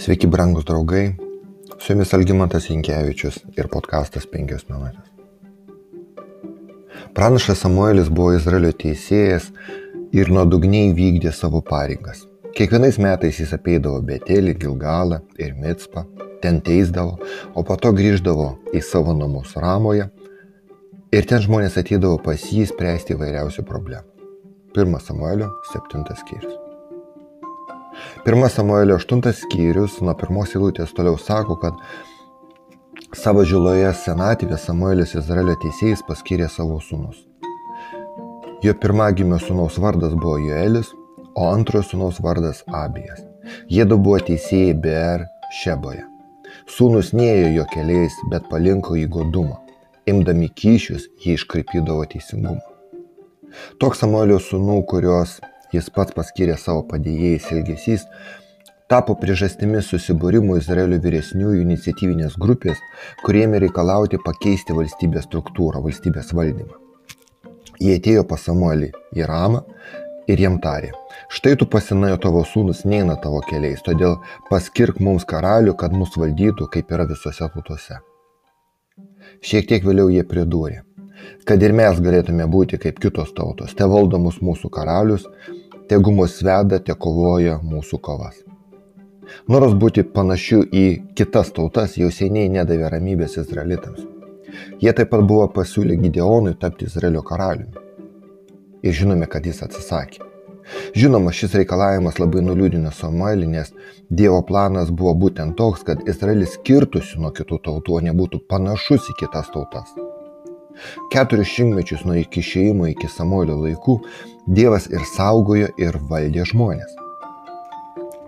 Sveiki, brangus draugai. Su jumis Algymantas Inkevičius ir podkastas 5 minutės. Pranašas Samuelis buvo Izraelio teisėjas ir nuodugniai vykdė savo pareigas. Kiekvienais metais jis apeidavo Betelį, Gilgalą ir Mitspą, ten teisdavo, o po to grįždavo į savo namus Ramoje ir ten žmonės ateidavo pas jį spręsti įvairiausių problemų. 1 Samuelio 7 skyrius. Pirmas Samuelio 8 skyrius nuo pirmos eilutės toliau sako, kad savo žiloje senatvė Samuelis Izraelio teisėjais paskyrė savo sūnus. Jo pirmagimio sūnaus vardas buvo Joelis, o antrojo sūnaus vardas Abijas. Jėdu buvo teisėjai Ber Šeboje. Sūnus neėjo jo keliais, bet palinko į godumą. Imdami kyšius, jie iškraipydavo teisingumą. Toks Samuelio sūnų, kuriuos jis pats paskyrė savo padėjėjais elgesys, tapo priežastimi susibūrimų Izraelio vyresniųjų iniciatyvinės grupės, kuriemi reikalauti pakeisti valstybės struktūrą, valstybės valdymą. Jie atėjo pas Samuelį į Ramą ir jam tarė, štai tu pasinajo tavo sūnus neina tavo keliais, todėl paskirk mums karalių, kad mus valdytų, kaip yra visose tautose. Šiek tiek vėliau jie pridūrė, kad ir mes galėtume būti kaip kitos tautos, te valdomus mūsų karalius, tegu mus veda, te kovoja mūsų kovas. Noras būti panašiu į kitas tautas jau seniai nedavė ramybės izraelitams. Jie taip pat buvo pasiūlę Gideonui tapti Izraelio karaliumi. Ir žinome, kad jis atsisakė. Žinoma, šis reikalavimas labai nuliūdino Samuelį, nes Dievo planas buvo būtent toks, kad Izraelis skirtųsi nuo kitų tautų, o nebūtų panašus į kitas tautas. Keturis šimtmečius nuo iki išėjimo iki Samuelio laikų Dievas ir saugojo ir valdė žmonės.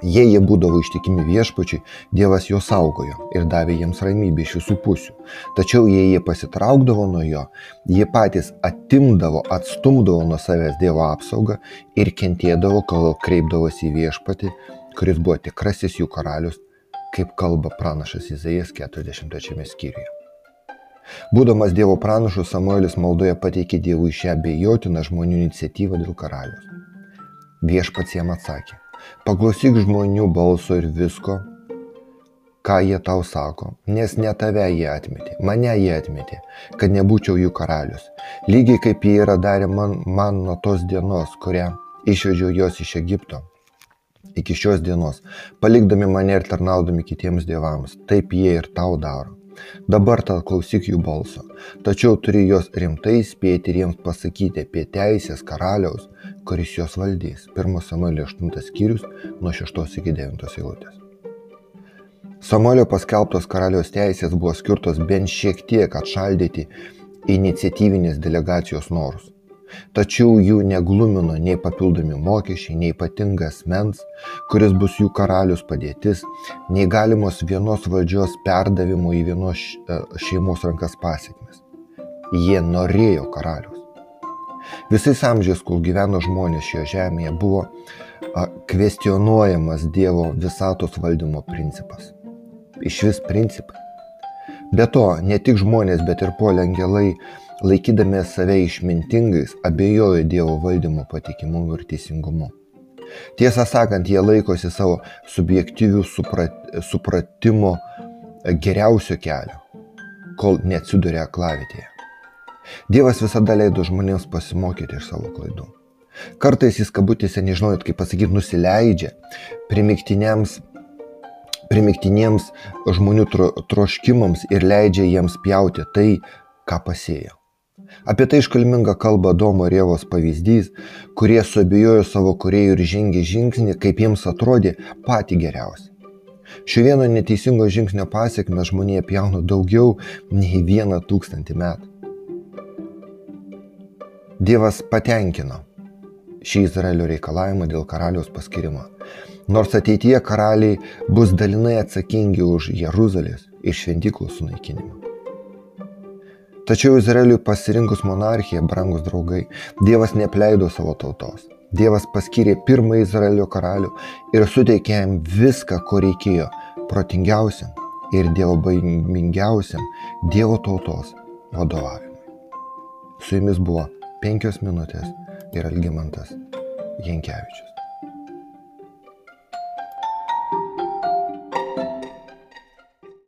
Jei jie būdavo ištikimi viešpačiui, Dievas juos saugojo ir davė jiems ramybę iš visų pusių. Tačiau jei jie pasitraukdavo nuo jo, jie patys atimdavo, atstumdavo nuo savęs Dievo apsaugą ir kentėdavo, kol kreipdavosi į viešpatį, kuris buvo tikrasis jų karalius, kaip kalba pranašas Izaijas 43 skyriuje. Būdamas Dievo pranašu, Samuelis maldoje pateikė Dievui šią bejotiną žmonių iniciatyvą dėl karalius. Viešpats jam atsakė, paklausyk žmonių balso ir visko, ką jie tau sako, nes ne tave jie atmetė, mane jie atmetė, kad nebūčiau jų karalius. Lygiai kaip jie yra darę man, man nuo tos dienos, kurią išvedžiau jos iš Egipto. Iki šios dienos, palikdami mane ir tarnaudami kitiems dievams, taip jie ir tau daro. Dabar tad klausyk jų balso, tačiau turi juos rimtai spėti ir jiems pasakyti apie teisės karaliaus, kuris juos valdys. 1 Samuelio 8 skyrius nuo 6 iki 9 eilutės. Samuelio paskelbtos karaliaus teisės buvo skirtos bent šiek tiek atšaldyti iniciatyvinės delegacijos norus. Tačiau jų neglumino nei papildomi mokesčiai, nei ypatingas mens, kuris bus jų karalius padėtis, nei galimos vienos valdžios perdavimo į vienos e, šeimos rankas pasiekmes. Jie norėjo karalius. Visais amžiais, kol gyveno žmonės šioje žemėje, buvo kvestionuojamas Dievo visatos valdymo principas. Iš vis principai. Be to, ne tik žmonės, bet ir polengelai laikydami save išmintingais, abejojo Dievo valdymo patikimumu ir teisingumu. Tiesą sakant, jie laikosi savo subjektyvių suprat, supratimo geriausio kelio, kol neatsiduria aklavitėje. Dievas visada leido žmonėms pasimokyti iš savo klaidų. Kartais jis kabutėse, nežinojot kaip pasakyti, nusileidžia primiktinėms, primiktinėms žmonių tro, troškimams ir leidžia jiems pjauti tai, ką pasėjo. Apie tai iškalminga kalba Domo Rievos pavyzdys, kurie suabejojo savo kuriejų ir žengė žingsnį, kaip jiems atrodė pati geriausia. Šio vieno neteisingo žingsnio pasiekmes žmonėje pjauna daugiau nei vieną tūkstantį metų. Dievas patenkino šį Izraelio reikalavimą dėl karaliaus paskirimo. Nors ateityje karaliai bus dalinai atsakingi už Jeruzalės ir šventyklų sunaikinimą. Tačiau Izraeliui pasirinkus monarchiją, brangus draugai, Dievas neapleido savo tautos. Dievas paskyrė pirmąjį Izraelio karalių ir suteikė jam viską, ko reikėjo protingiausiam ir dievo baimingiausiam Dievo tautos vadovavimui. Su jumis buvo penkios minutės ir Algymantas Jankievičius.